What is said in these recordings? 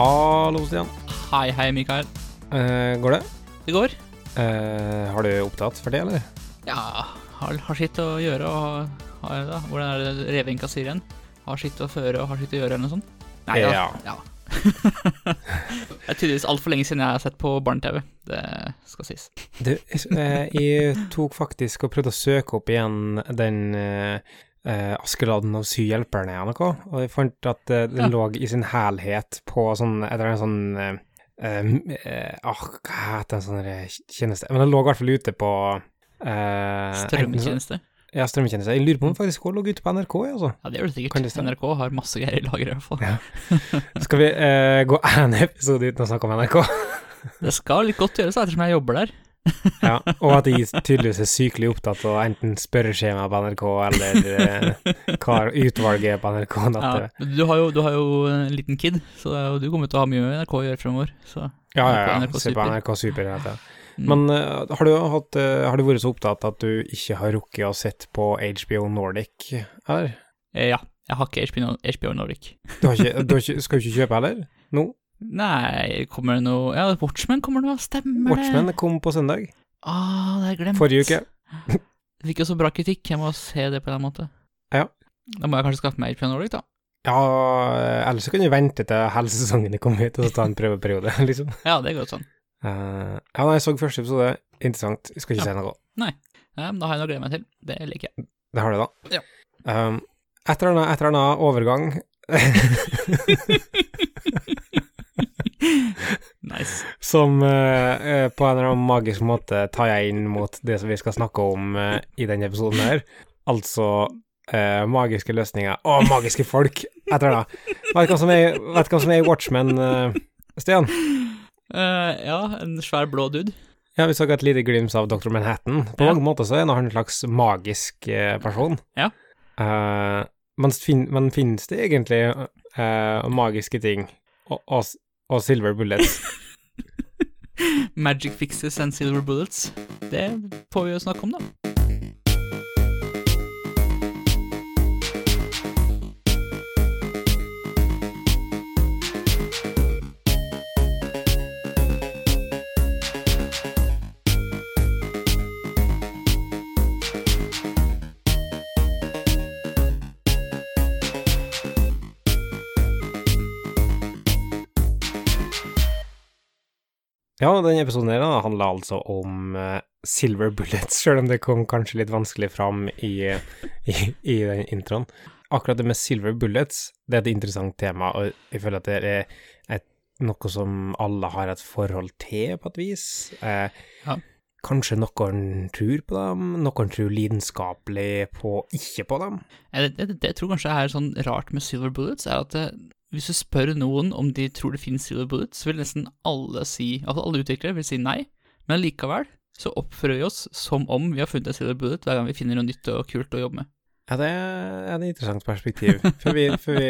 Hallo, Stian. Hei, hei, Mikael. Eh, går det? Det går? Eh, har du opptatt for det, eller? Ja, har, har sitt å gjøre og har, da, Hvordan er det Revenka sier igjen? Har sitt å føre og har sitt å gjøre, eller noe sånt? Nei, Ja. ja. det er tydeligvis altfor lenge siden jeg har sett på barne-TV. Det skal sies. Du, eh, jeg tok faktisk og prøvde å søke opp igjen den eh, eh, Askeladden og syhjelperne eller noe, og jeg fant at eh, den Ja. lå i sin helhet på sånn Et eller annet sånn Åh, eh, eh, ah, Hva heter en sånn tjeneste? Men den lå i hvert fall ute på eh, Strømmetjeneste. Ja, strømmetjeneste. Jeg lurer på om den faktisk lå ute på NRK, altså. Ja, det gjør det sikkert. det? NRK har masse greier i lager, i hvert fall. Ja. Skal vi eh, gå en episode uten å snakke om NRK? Det skal litt godt gjøres, ettersom jeg jobber der. Ja, og at de tydeligvis er sykelig opptatt av enten spørreskjema på NRK eller eh, hva utvalget på NRK Ja, du, har jo, du har jo en liten kid, så du kommer til å ha mye med NRK å gjøre fremover. Så. Ja, ja, ja. NRK Se på NRK Super. Ja. Mm. Men eh, har, du hatt, uh, har du vært så opptatt at du ikke har rukket å sett på HBO Nordic, eller? Ja, jeg har ikke HBO, HBO Nordic. Du har ikke, du har ikke, skal du ikke kjøpe heller? Nå? Nei, kommer det noe Ja, Watchmen kommer nå, stemmer Watchmen det? kom på søndag. Ah, det har jeg glemt. Forrige uke. Det fikk jo så bra kritikk, jeg må se det på en eller annen måte. Ja. Da må jeg kanskje skaffe meg HBO Nordic, da. Ja, ellers så kan du vente til hele sesongen er kommet ut, og så ta en prøveperiode, liksom. Ja, det går sånn. Uh, ja, nei, jeg så første episode. Interessant. Jeg skal ikke Ja. si noe. Ja, men da har jeg noe å glede meg til. Det liker jeg. Det har du, da. Ja. Um, et eller annet overgang Nice. som eh, på en eller annen magisk måte tar jeg inn mot det som vi skal snakke om uh, i denne episoden her. Altså uh, magiske løsninger og magiske folk. jeg tror det. Vet du hva som er, vet hva som er Watchmen, Stian? Ja, en svær blå dude. Ja, vi så et lite glimt av Dr. Manhattan. På Ja. mange måter så er han en slags magisk person. Ja. Men, fin, men finnes det egentlig magiske ting og, og, og silver bullets? Magic fixes and silver bullets. Det får vi jo snakke om, da. Ja, denne episoden her handla altså om uh, silver bullets, selv om det kom kanskje litt vanskelig fram i, i, i den introen. Akkurat det med silver bullets, det er et interessant tema, og jeg føler at det er et, noe som alle har et forhold til, på et vis. Uh, Ja. Kanskje noen tror på dem, noen tror lidenskapelig på ikke på dem. Eh, Det, det, det jeg tror kanskje er sånn rart med silver bullets, er at eh, hvis du spør noen om de tror det finnes silver bullets, så vil nesten alle si, altså alle utviklere vil si nei, men likevel så oppfører vi oss som om vi har funnet en silver bullet hver gang vi finner noe nytt og kult å jobbe med. Ja, det er et interessant perspektiv. Før vi, før vi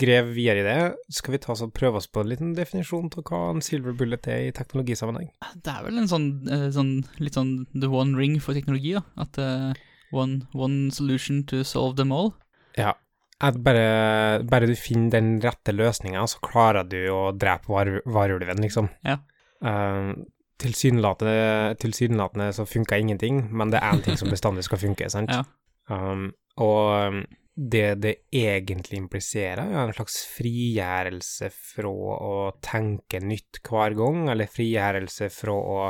grev videre i det, skal vi ta oss og prøve oss på en liten definisjon av hva en silver bullet er i teknologisammenheng. Det er vel en sånn, eh, sånn litt sånn the one ring for teknologi, da. At uh, one, one solution to solve them all. Ja. At bare, bare du finner den rette løsninga, så klarer du å drepe var, varulven, liksom. Ja. Uh, tilsynelatende, tilsynelatende så funka ingenting, men det er en ting som bestandig skal funke, sant? Ja. Um, og um, det det egentlig impliserer, er en slags frigjørelse fra å tenke nytt hver gang, eller frigjørelse fra å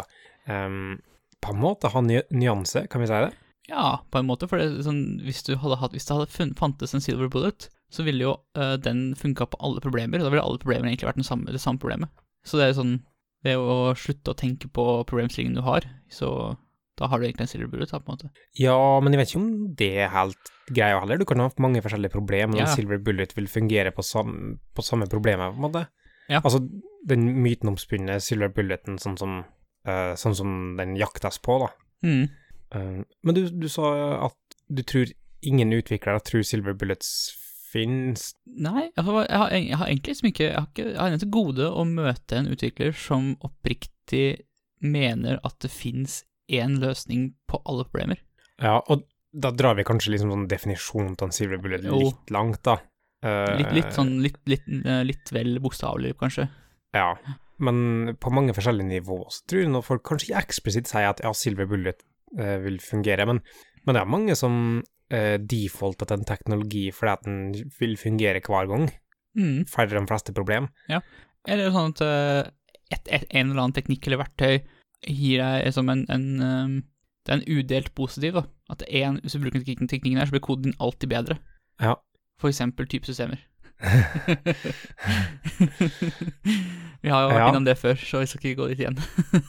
um, på en måte ha ny nyanse, kan vi si det? Ja, på en måte, for det, sånn, hvis, hatt, hvis det hadde fun, fantes en silver bullet, så ville jo uh, den funka på alle problemer, da ville alle problemer egentlig vært samme, det samme problemet. Så det er sånn, ved å slutte å tenke på problemstillingen du har, så da har du egentlig en silver bullet, da, på en måte. Ja, men jeg vet ikke om det er helt greia heller. Du kan ha mange forskjellige problemer, men Ja. en silver bullet vil fungere på, sam på samme problemer, på en måte. Ja. Altså, den mytenomspunne silver bulleten, sånn som, uh, sånn som den jaktes på, da. Mm. Eh, men du, du sa at du tror ingen utviklere tror silver bullets finnes. Nei, altså, jeg, har, jeg har egentlig liksom ikke Jeg har, ikke, jeg har til gode å møte en utvikler som oppriktig mener at det fins én løsning på alle problemer. Ja, og da drar vi kanskje liksom sånn definisjonen til en silver bullet Jo. litt langt, da. Eh, Litt, litt sånn litt, litt, eh, litt vel bokstavelig, kanskje. Ja, men på mange forskjellige nivåer så tror jeg når folk kanskje ikke eksplisitt sier at ja, Silver Bullet vil fungere, men, men det er mange som uh, defaulter til en teknologi fordi at den vil fungere hver gang, Mm. Færre enn fleste problem. Ja. Eller sånn at eh, et, et, en eller annen teknikk eller verktøy gir deg som en, en um, Det er en udelt positiv, da. At en, hvis du bruker teknikken, teknikken her, så blir koden din alltid bedre. Ja. For eksempel typesystemer. Vi har jo vært Ja. innom det før, så vi skal ikke gå dit igjen.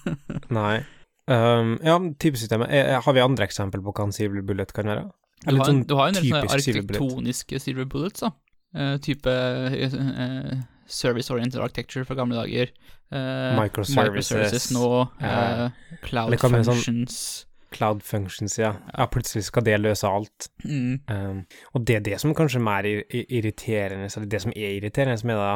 Nei. Um, ja, typesystemet. Eh, Har vi andre eksempler på hva en Silver Bullet kan være? Du har, sånn du har en del sånne arkitektoniske silver bullets, da. Uh, type uh, service-oriented architecture fra gamle dager. Uh, Microservices. nå. Ja. eh, cloud functions. sånn- functions. Cloud functions, ja. Ja, plutselig skal det løse alt. Mm. Um, og det er det som kanskje er mer ir- ir- irriterende, eller det som er irriterende som er da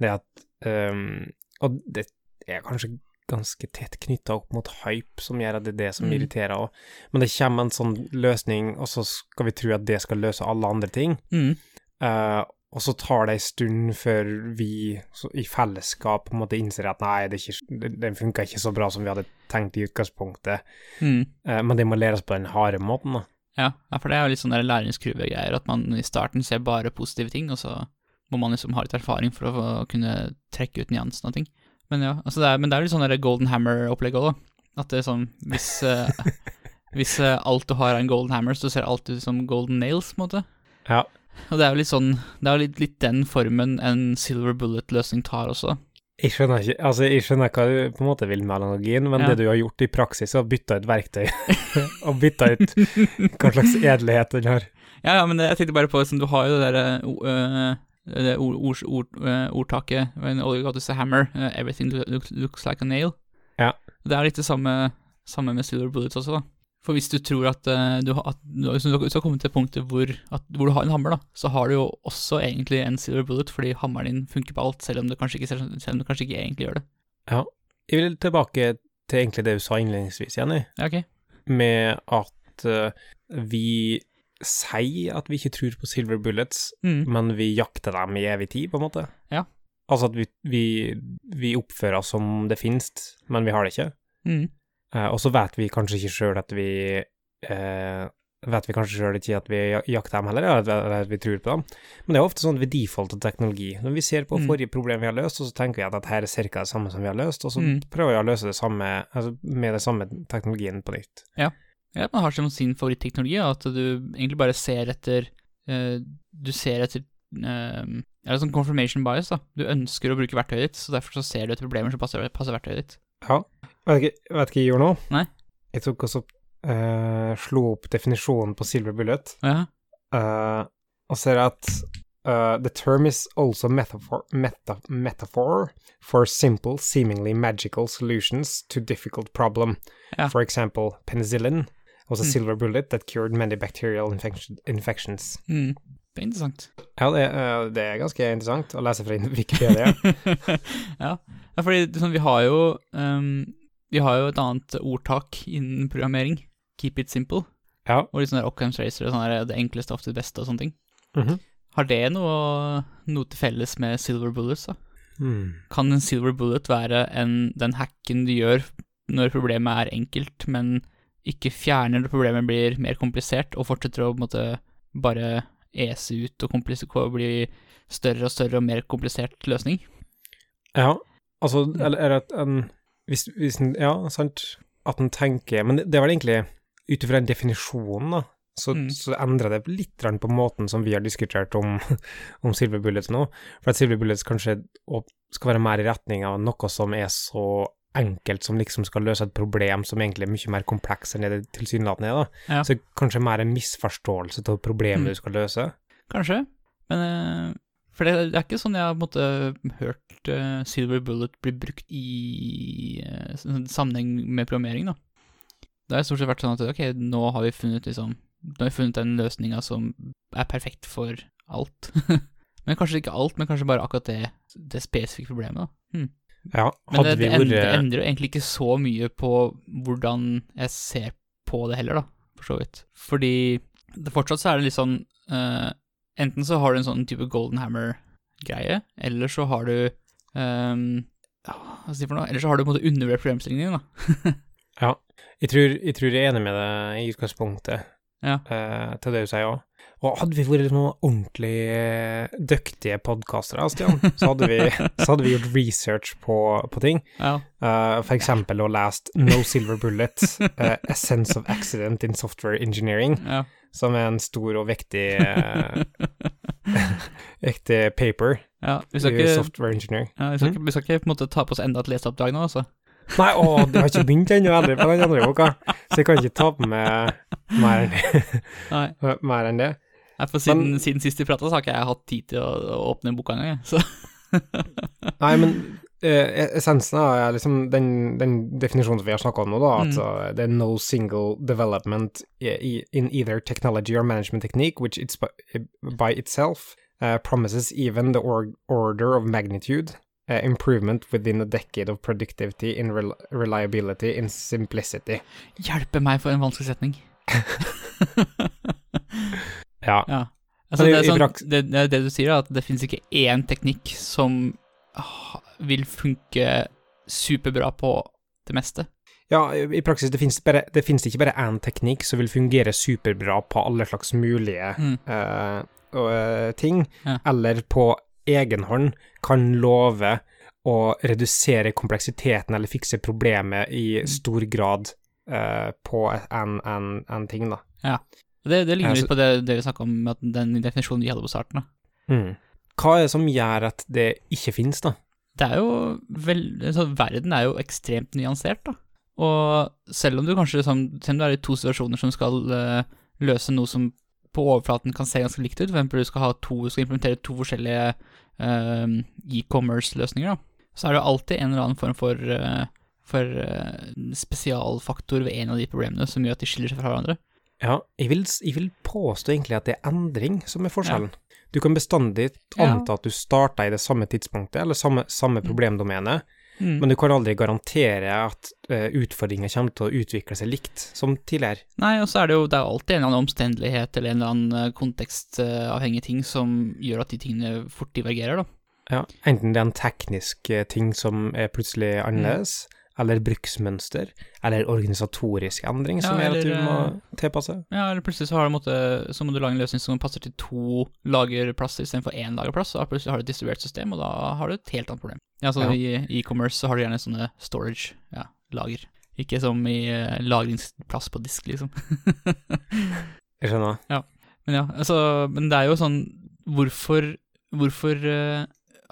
det at um, Og det er kanskje ganske tett knytta opp mot hype, som gjør at det er det som Mm. irriterer òg. Men det kommer en sånn løsning, og så skal vi tro at det skal løse alle andre ting. Mm. Uh, og så tar det en stund før vi i fellesskap på en måte innser at nei, det ikke, det, den funka ikke så bra som vi hadde tenkt i utgangspunktet. Mm. Uh, men det må læres på den harde måten, da. Ja, for det er jo litt sånn læringskurve-greier, at man i starten ser bare positive ting, og så må man liksom ha litt erfaring for å kunne trekke ut nyansen av ting. Men ja, altså det er, men det er litt sånn der golden hammer-opplegg òg, da. At det er sånn, hvis, eh, hvis eh, alt du har er en golden hammer, så ser alt ut som golden nails, på en måte. Ja. Og det er jo litt sånn, det er jo litt, litt den formen en silver bullet-løsning tar også. Jeg skjønner ikke, altså jeg skjønner hva du på en måte vil med analogien, men Ja. det du har gjort i praksis, er å bytte ut verktøy, og bytte ut hva slags edelighet den har. Ja, ja, men det, jeg tenkte bare på liksom, Du har jo det derre uh, det ord, ord, ord, eh, ordtaket When all you got is a hammer, eh, everything looks, looks like a nail. Ja. Det er litt det samme, samme med silver bullets også, da. For hvis du tror at, eh, du, har- at du, du skal komme til punktet hvor, at, hvor du har en hammer, da, så har du jo også egentlig en silver bullet, fordi hammeren din funker på alt, selv om du kanskje ikke, selv om du kanskje ikke egentlig gjør det. Ja. Jeg vil tilbake til egentlig det du sa innledningsvis, Jenny, Ja, ok. med at uh, vi sier at vi ikke tror på silver bullets, Mm. men vi jakter dem i evig tid, på en måte. Ja. Altså at vi, vi, vi oppfører oss som det finnes, men vi har det ikke. Mm. Eh, og så vet vi kanskje ikke sjøl at vi eh, Vet vi kanskje sjøl ikke at vi jakter dem heller, eller at vi tror på dem. Men det er ofte sånn at vi defaulter teknologi. Når vi ser på Mm. forrige problem vi har løst, og så tenker vi at dette er ca. det samme som vi har løst, og så Mm. prøver vi å løse det samme altså med den samme teknologien på nytt. Ja, at man har som sin favoritteknologi, at du egentlig bare ser etter eh, Du ser etter uh, Det er sånn confirmation bias, da. Du ønsker å bruke verktøyet ditt, så derfor så ser du etter problemer som passer, passer verktøyet ditt. Ja. Vet ikke, vet ikke jeg gjorde nå? Nei. Jeg tok også uh, slo opp definisjonen på silver bullet, Ja. uh, og ser at uh, the term is also metaphor, meta, metaphor for simple, seemingly magical solutions to difficult problem. Ja. For example, penicillin was a Mm. silver bullet that cured many bacterial infection, infections. Mm. Det er interessant. Ja, det, eh, det er ganske interessant å lese fra Wikipedia. ja. ja, fordi sånn, vi har jo um, Vi har jo et annet ordtak innen programmering. Keep it simple. ja. Og litt sånn Occam's Racer og sånn der, det enkleste ofte det beste og sånne ting. Mhm. Har det noe, noe til felles med silver bullets, da? Mm. Kan en silver bullet være en, den hacken du gjør når problemet er enkelt, men ikke fjerner når problemet blir mer komplisert, og fortsetter å på en måte bare ese ut og og bli større og større og mer komplisert løsning? Ja, altså, eller er det at en hvis, hvis Ja, sant, at en tenker Men det, det er vel egentlig ut ifra den definisjonen, da, så, Mm. så endrer det litt på måten som vi har diskutert om, om Silver Bullets nå. For at Silver Bullets kanskje skal være mer i retning av noe som er så enkelt som liksom skal løse et problem som egentlig er mye mer kompleks enn det tilsynelatende er, da. Ja. Så kanskje mer en misforståelse av problemet Mm. du skal løse. Kanskje, men eh, For det, er ikke sånn jeg har hørt eh, Silver Bullet bli brukt i eh, sammenheng med programmering, da. Det har stort sett vært sånn at ok, nå har vi funnet liksom Nå har vi funnet den løsninga som er perfekt for alt. men kanskje ikke alt, men kanskje bare akkurat det, det spesifikke problemet, da. Hm. Ja, Men hadde det, det, vært endrer jo egentlig ikke så mye på hvordan jeg ser på det heller, da, for så vidt. Fordi det, fortsatt så er det litt sånn uh, enten så har du en sånn type golden hammer-greie, eller så har du um, ja, Hva skal jeg si for noe? Eller så har du på en måte undervurdert problemstillingen, da. Ja. Jeg tror, jeg tror jeg er enig med deg i utgangspunktet Ja. uh, til det du sier òg. Og hadde vi vært noen ordentlig eh, dyktige podkastere, Stian, så hadde, vi, så hadde vi gjort research på, på ting. Ja. Uh, for eksempel og lest No Silver Bullet, uh, A Sense of Accident in Software Engineering, ja. som er en stor og viktig, uh, viktig paper ja. Vi skal i ikke, software engineering. ja, vi skal ikke, vi skal ikke på en måte ta på oss enda et leseoppdrag nå, altså. Nei, å, det har ikke begynt ennå heller på den andre boka, så jeg kan ikke ta på meg mer enn det. Nei, for siden, siden sist vi prata, så har ikke jeg hatt tid til å, å åpne boka engang. Så Nei, men eh, essensen er liksom den, den definisjonen vi har snakka om nå, da, at Mm. uh, det er no single development in either technology or management technique, which it's by, by itself uh, promises even the or order of magnitude. Uh, improvement within a decade of productivity in rel reliability in simplicity. hjelpe meg for en vanskelig setning. Ja. Ja. Altså, det, er sånn, det, det, det du sier, er at det finnes ikke én teknikk som vil funke superbra på det meste. Ja, i praksis, det finnes, bare, det finnes ikke bare én teknikk som vil fungere superbra på alle slags mulige Mm. uh, ting, Ja. eller på egenhånd kan love å redusere kompleksiteten eller fikse problemet i Mm. stor grad uh, på en, en, en ting, da. Og Det, det ligner litt på det, det vi snakka om, med den definisjonen vi hadde på starten. Mm. Hva er det som gjør at det ikke finnes, da? Det er jo vel, altså, Verden er jo ekstremt nyansert, da. Og selv om du kanskje liksom, selv om du er i to situasjoner som skal uh, løse noe som på overflaten kan se ganske likt ut, for eksempel du skal, ha to, skal implementere to forskjellige uh, e-commerce-løsninger, da, så er det alltid en eller annen form for, uh, for spesialfaktor ved en av de problemene som gjør at de skiller seg fra hverandre. Ja, jeg vil, jeg vil påstå egentlig at det er endring som er forskjellen. Du kan bestandig Ja. anta at du starta i det samme tidspunktet, eller samme, samme problemdomene, Mm. men du kan aldri garantere at uh, utfordringer kommer til å utvikle seg likt som tidligere. Nei, og så er det jo det er alltid en eller annen omstendelighet eller en eller annen eh, kontekstavhengig ting som gjør at de tingene fort divergerer, da. Ja, enten det er en teknisk eh, ting som er plutselig annerledes, eller bruksmønster, eller organisatorisk endring som Ja, gjør at du må tilpasse. Ja, eller plutselig så, har du måtte, så må du lage en løsning som passer til to lagerplasser istedenfor én lagerplass, og plutselig har du et distribuert system, og da har du et helt annet problem. Ja, så Ja. I e-commerce så har du gjerne sånne storage, ja, lager. Ikke som i eh, lagringsplass på disk, liksom. Jeg skjønner. Men ja, altså, men det er jo sånn Hvorfor, hvorfor eh,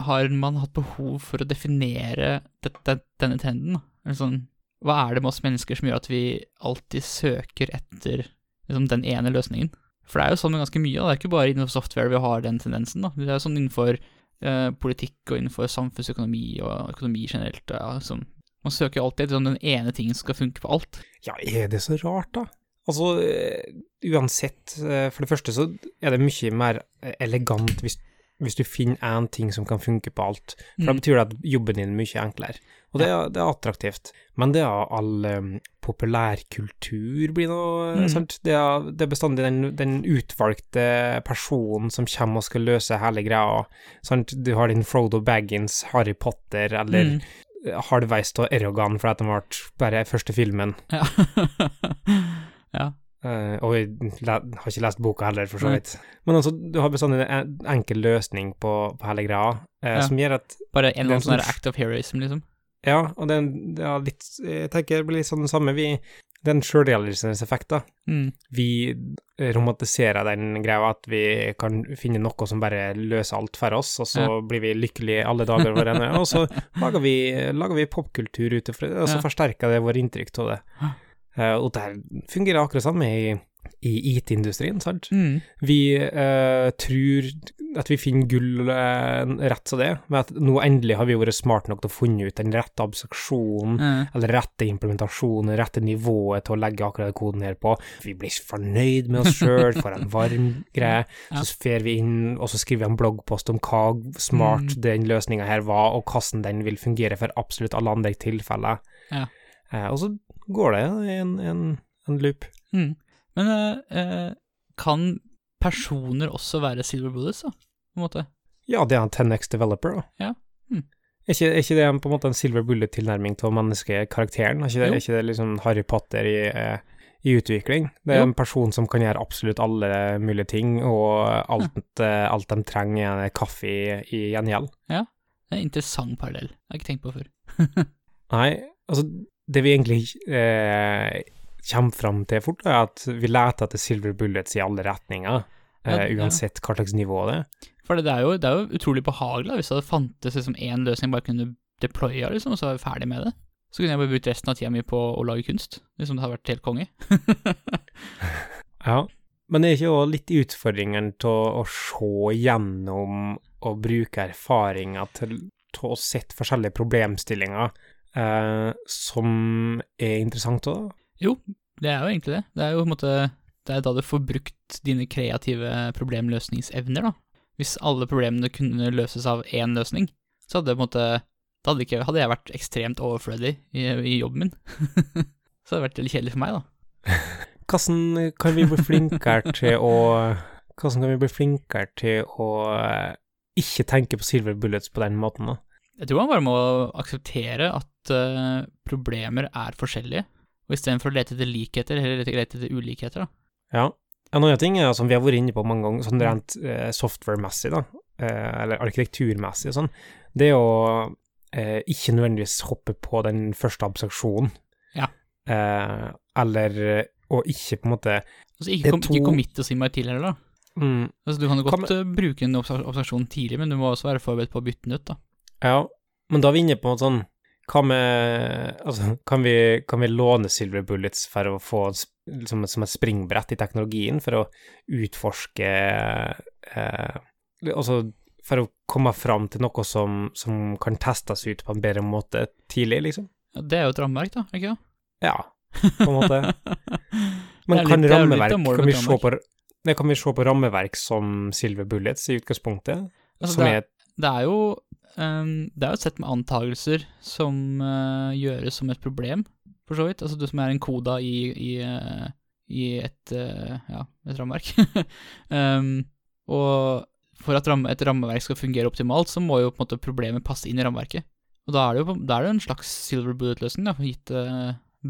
har man hatt behov for å definere denne trenden? Sånn, hva er det med oss mennesker som gjør at vi alltid søker etter liksom, den ene løsningen? For det er jo sånn med ganske mye, da. det er ikke bare innenfor software vi har den tendensen. da. Det er sånn innenfor eh, politikk og innenfor samfunnsøkonomi og økonomi generelt. Ja, liksom. Man søker alltid etter om den ene tingen skal funke på alt. Ja, er det så rart, da? Altså, eh, uansett, eh, for det første så er det mye mer eh, elegant hvis, hvis du finner én ting som kan funke på alt. For da Mm. betyr det at jobben din er mye enklere. Og det, er- det er attraktivt. Men det er all um, populærkultur blir noe Mm. sant? Det er, det er bestandig den, den utvalgte personen som kommer og skal løse hele greia. Sant? Du har din Frodo Baggins, Harry Potter, eller Mm. halvveis av Erogan for at de ble bare første filmen. Ja. ja. Eh, og jeg har ikke lest boka heller, for så vidt. Men altså, du har bestandig en enkel løsning på, på hele greia, eh, Ja. som gjør at Bare en er eller annen sånn sånn act of heroism, liksom. Ja, og det er, litt Jeg tenker det blir litt sånn det samme. Vi, det er en sjølrealiseringseffekt, da. Mm. Vi romantiserer den greia at vi kan finne noe som bare løser alt for oss, og så Ja. blir vi lykkelige alle dager våre, og så lager vi, lager vi popkultur ut ifra det, og så Ja. forsterker det vår inntrykk av det. Eh, og det her fungerer akkurat samme i, i IT-industrien, sant? Mm. Vi uh, tror at vi finner gull uh, rett som det, men at nå endelig har vi vært smart nok til å funne ut den rette abstraksjonen, mm. eller rette implementasjonen, rette nivået til å legge akkurat koden her på. Vi blir fornøyd med oss sjøl, får en varm greie, Ja. så fer vi inn, og så skriver vi en bloggpost om hva smart Mm. den løsninga her var, og hvordan den vil fungere for absolutt alle andre tilfeller. Ja. Uh, og så går det i en, en, en loop. Mm. Men eh, eh, kan personer også være Silver Bullets, da, på en måte? Ja, det er en 10X developer, da. Ja. Mm. Er, ikke, er ikke det en, på en måte en silver bullet-tilnærming til menneskekarakteren? Er ikke det, er ikke det liksom Harry Potter i, eh, i utvikling? Det er Jo. en person som kan gjøre absolutt alle mulige ting, og alt, eh, alt de trenger, er kaffe i, i gjengjeld. Det er en interessant parallell. Det har jeg ikke tenkt på før. Nei, altså, det vi egentlig eh, kommer fram til fort, er at vi leter etter silver bullets i alle retninger, eh, Ja, uansett hva slags nivå det er. For det er jo, det er jo utrolig behagelig da, hvis det fantes liksom én løsning bare kunne deploya, liksom, og så var jeg ferdig med det. Så kunne jeg bare brukt resten av tida mi på å lage kunst. Liksom det hadde vært helt konge. Ja, men det er ikke òg litt utfordringen å, å se gjennom og bruke erfaringer til, til å sette forskjellige problemstillinger eh, som er interessant òg? Jo, det er jo egentlig det. Det er jo på en måte Det er da du får brukt dine kreative problemløsningsevner, da. Hvis alle problemene kunne løses av én løsning, så hadde det på en måte Da hadde, ikke, hadde jeg vært ekstremt overflødig i, i jobben min. så hadde det vært litt kjedelig for meg, da. Hvordan kan vi bli flinkere til å Hvordan kan vi bli flinkere til å eh, ikke tenke på silver bullets på den måten, da? Jeg tror man bare må akseptere at uh, problemer er forskjellige, og istedenfor å lete etter likheter, heller lete etter ulikheter, da. Ja. En annen ting er, som vi har vært inne på mange ganger, sånn rent uh, software-messig, da, uh, eller arkitekturmessig og sånn, det er å ikke nødvendigvis hoppe på den første abstraksjonen. Ja. Eller å ikke på en måte Altså ikke, kom, to... ikke committe og si meg til heller, da. mm, Altså, du kan jo godt kan... bruke en abstraksjon tidlig, men du må også være forberedt på å bytte den ut, da. Ja, men da er vi inne på noe sånn Hva med Altså, kan vi, kan vi låne silver bullets for å få liksom, som et springbrett i teknologien, for å utforske eh, Altså for å komme fram til noe som, som kan testes ut på en bedre måte tidlig, liksom? Ja, det er jo et rammeverk, da, ikke det? Ja, på en måte. Men kan er rammeverk kan vi, på, nei, kan vi se på rammeverk som silver bullets i utgangspunktet? Altså, som det, er det er jo ehm, Det er jo et sett med antagelser som uh, gjøres som et problem, for så vidt. Altså du som er en koda i, i, uh, i et uh, ja, et rammeverk. um, og for at ramme, et rammeverk skal fungere optimalt, så må jo på en måte problemet passe inn i rammeverket. Og da er det jo, er det jo en slags silver bullet-løsning, gitt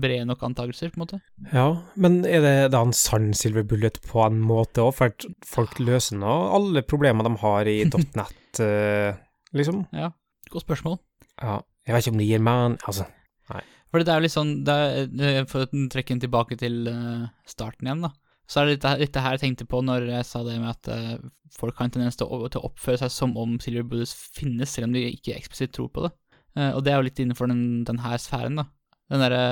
brede nok antagelser, på en måte. Ja, men er det da en sann silver bullet på en måte òg? For at folk løser nå alle problemer de har i .net, liksom. Ja, godt spørsmål. Ja, jeg vet ikke om det gir meg Altså, nei. For det er jo litt sånn, det er, for å trekke den tilbake til eh, starten igjen, da, så er det litt det- her jeg tenkte på når jeg sa det med at eh, folk har en tendens til å, til å oppføre seg som om Silver Buddhas finnes, selv om de ikke eksplisitt tror på det. Eh, og det er jo litt innenfor den, den her sfæren, da. Den derre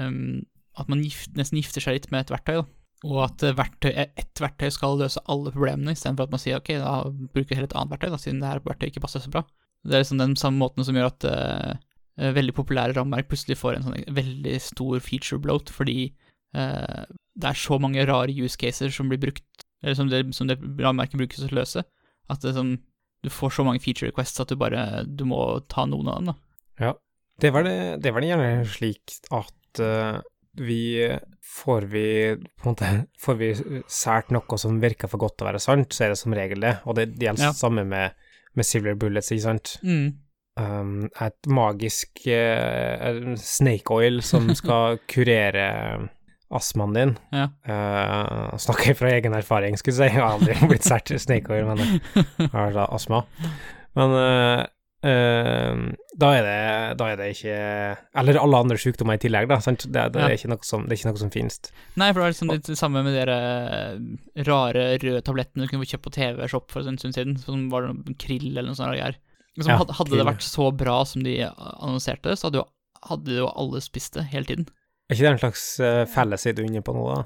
um, At man gift, nesten gifter seg litt med et verktøy, da. Og at eh, verktøy, ett verktøy skal løse alle problemene, istedenfor at man sier ok, da bruker jeg heller et annet verktøy, da, siden det her verktøyet ikke passer så bra. Det er liksom den samme måten som gjør at eh, eh, veldig populære rammeverk plutselig får en sånn veldig stor feature bloat, fordi uh, det er så mange rare use cases som blir brukt, eller som det, som det rammeverket brukes til å løse, at det, som, du får så mange feature requests at du bare du må ta noen av dem, da. det var det, det var det gjerne slik at eh, vi Får vi på en måte Får vi sært noe som virker for godt til å være sant, så er det som regel det. Og det, gjelder Ja. samme med, med silver bullets, ikke sant? Mm. um, et magisk uh, snake oil som skal kurere astmaen din. Ja. Uh, snakker fra egen erfaring, skulle jeg si. Jeg har aldri blitt sært snake oil, men jeg har da astma. Men eh, eh, da, er det, da er det ikke Eller alle andre sykdommer i tillegg, da. Sant? Det, det, Ja. er ikke noe som, det er ikke noe som finnes. Nei, for det er liksom litt det samme med de eh, rare røde tablettene du kunne få kjøpt på TV-shop for en stund siden, som var noe krill eller noe sånt greier. Liksom, Ja, hadde, krill. det vært så bra som de annonserte, så hadde jo, hadde jo alle spist det hele tiden. Er ikke det en slags uh, felleside du er inne på nå, da?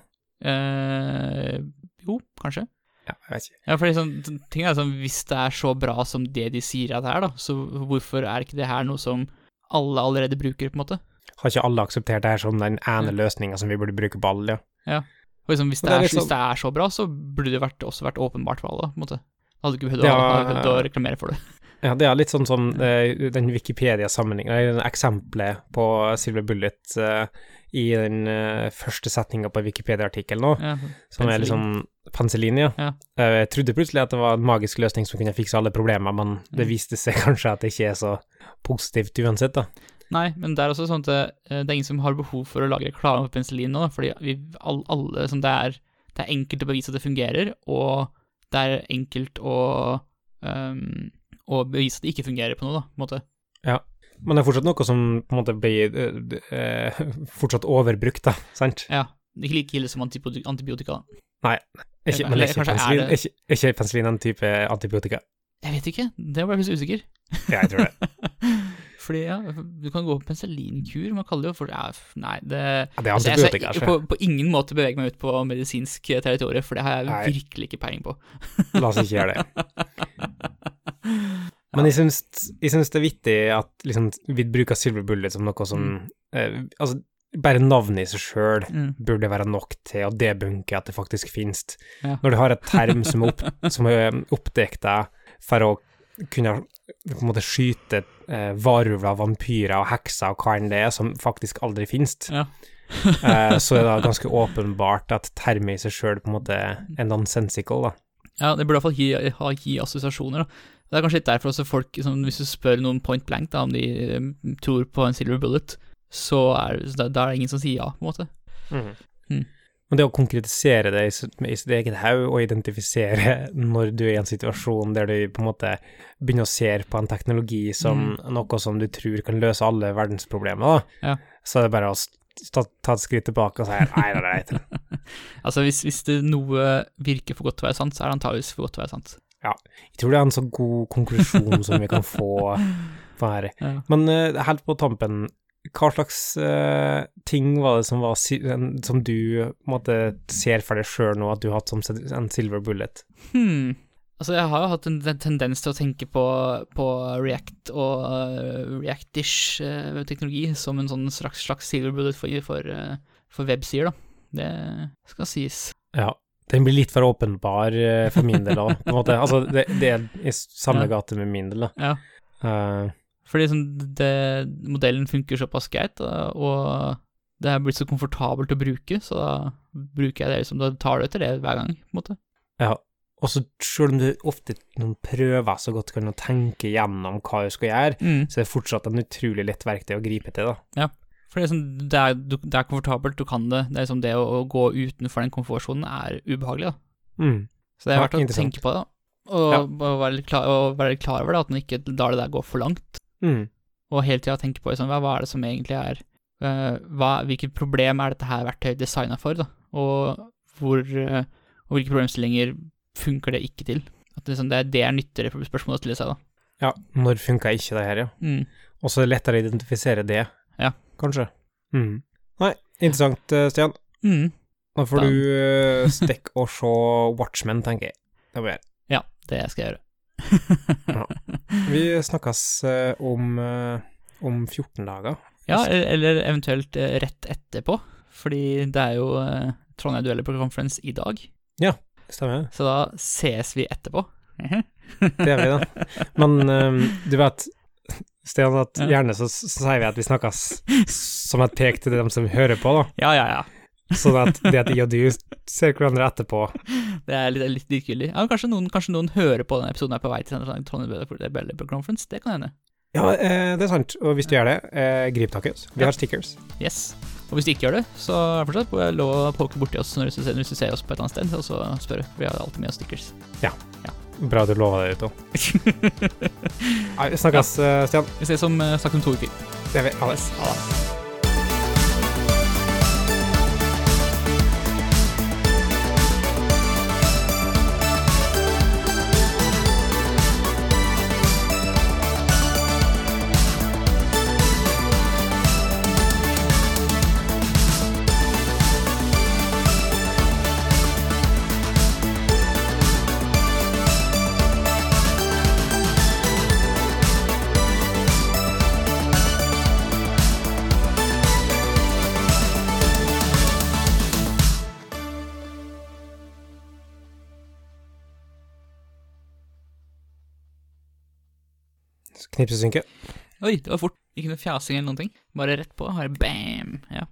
Uh, jo, kanskje. Ja, jeg vet ikke. Ja, fordi sånn, ting er sånn, Hvis det er så bra som det de sier at det er, da, så hvorfor er ikke det her noe som alle allerede bruker, på en måte? Har ikke alle akseptert det her som den ene løsninga som vi burde bruke på alle? Ja. Og liksom, hvis, det det er litt hvis sånn- det er så bra, så burde det vært, også vært åpenbart for alle, på en måte. Da hadde du ikke behøvd å, Ja. å reklamere for det. Ja, det er litt sånn som eh, den Wikipedia-sammenhengen, eksempelet på Silver Bullet eh, i den uh, første setninga på Wikipedia-artikkelen nå, Ja, som er liksom penicillin, ja. Ja. Eh, Jeg trodde plutselig at det var en magisk løsning som kunne fikse alle problemer, men det Mm. viste seg kanskje at det ikke er så positivt uansett, da. Nei, men det er også sånn at det, eh, det er ingen som har behov for å lage reklame for penicillin nå, fordi vi, alle, alle som det er Det er enkelt å bevise at det fungerer, og det er enkelt å um, å bevise at det ikke fungerer på noe, da, på en måte. Men det er fortsatt noe som på en måte blir eh, eh, fortsatt overbrukt, da, sant? Ja. Det er ikke like ille som antibiotika. Nei, ikke, men er ikke penicillin, det- er ikke, ikke penicillin en type antibiotika? Jeg vet ikke, det ble jeg plutselig usikker. Ja, jeg tror det. Fordi, ja, du kan gå på penicillinkur, man kaller det jo for ja, Nei, det Ja, det Altså, jeg skal ikke? på, på ingen måte bevege meg ut på medisinsk territorium, for det har jeg Nei. virkelig ikke peiling på. La oss ikke gjøre det. Men jeg syns, jeg syns det er vittig at liksom, vi bruker silver bullet som noe som eh, Altså, bare navnet i seg sjøl Mm. burde være nok til å debunke at det faktisk finnes. Ja. Når du har et term som er, opp, som er oppdekta for å kunne på en måte skyte eh, varulver, vampyrer og hekser og hva enn det er, som faktisk aldri finnes, Ja. eh, så er det ganske åpenbart at termet i seg sjøl på en måte er nonsensical, da. Ja, det burde i hvert fall gi, ha, gi assosiasjoner, da. Det er kanskje litt derfor også folk, liksom, hvis du spør noen point blank da, om de um, tror på en silver bullet, så er da, da er det ingen som sier ja, på en måte. Mm. Men det å konkretisere det i sitt, eget hode, og identifisere når du er i en situasjon der du på en måte begynner å se på en teknologi som noe som du tror kan løse alle verdensproblemer, da, Ja. så er det bare å ta, ta et skritt tilbake og si nei, nei, nei. Altså, hvis, hvis det noe virker for godt til å være sant, så er det antageligvis for godt til å være sant. Jeg tror det er en så god konklusjon som vi kan få på her. Ja. Men uh, helt på tampen, hva slags uh, ting var det som, var, som du måte ser for deg sjøl nå at du har hatt som en silver bullet? Hmm. Altså, jeg har jo hatt en, en tendens til å tenke på, på React og uh, React-ish-teknologi som en sånn slags, slags silver bullet for, for, for websider, da. Det skal sies. Ja. Den blir litt for åpenbar eh, for min del òg, på en måte. Altså, det, det er i samme Ja. gate med min del, da. Ja. Uh, Fordi sånn, det, modellen funker såpass greit, og det er blitt så komfortabelt å bruke, så da bruker jeg det liksom, da tar du etter det hver gang, på en måte. ja. Og så selv om du ofte noen prøver så godt kan å tenke gjennom hva du skal gjøre, Mm. så er det fortsatt en utrolig lett verktøy å gripe til, da. For det er, sånn, det, er, det er komfortabelt, du kan det. Det er liksom det å, å gå utenfor den komfortsonen er ubehagelig, da. Mm. Så det er verdt å tenke på det. Og, Ja. og, være litt klar, og være litt klar over det, at man ikke lar det der gå for langt. Mm. Og hele tida tenke på liksom, hva, hva er det som egentlig er eh, hva, Hvilket problem er dette her verktøyet designa for, da? Og, hvor, eh, og hvilke problemstillinger funker det ikke til? At det, liksom, det, er, det er nyttigere spørsmål å stille seg, da. Ja, når funka ikke det her, ja. Mm. Og så er det lettere å identifisere det, Ja. kanskje. Mm. Nei, interessant, eh, Stian. Mm. Da får Da- du uh, stikke og se Watchmen, tenker jeg. Det må jeg gjøre. Ja, det skal jeg gjøre. Vi snakkes eh, om, eh, om 14 dager. Ja, eller, eventuelt eh, rett etterpå, fordi det er jo Trondheim Dueller på Conference i dag, Stemmer det? så da ses vi etterpå. Det gjør vi, da. Men eh, du vet, Stian, at Ja. gjerne så, sier vi at vi snakkes som et pek til dem som hører på, da. Ja, ja, ja. Sånn at det at jeg og du ser hverandre etterpå Det er litt, litt likegyldig. Ja, kanskje noen, kanskje noen hører på denne episoden her på vei til Trondheim Dueller Conference, det kan hende. Ja, eh, det er sant. Og hvis du gjør det, eh, grip tak i oss. Vi har stickers. Yes. Og hvis du ikke gjør det, så er det fortsatt lov å poke borti oss når du, ser, du ser oss på et annet sted, og så spørre. Vi har alltid med oss stickers. Bra du lova det ut òg. Snakkes, ja. Stian. Vi ses om eh, sagt om to uker. Det gjør vi. Ha det. Knipsesynke. Oi, det var fort. Ikke noe fjasing eller noen ting. Bare rett på. Bare bam. Ja.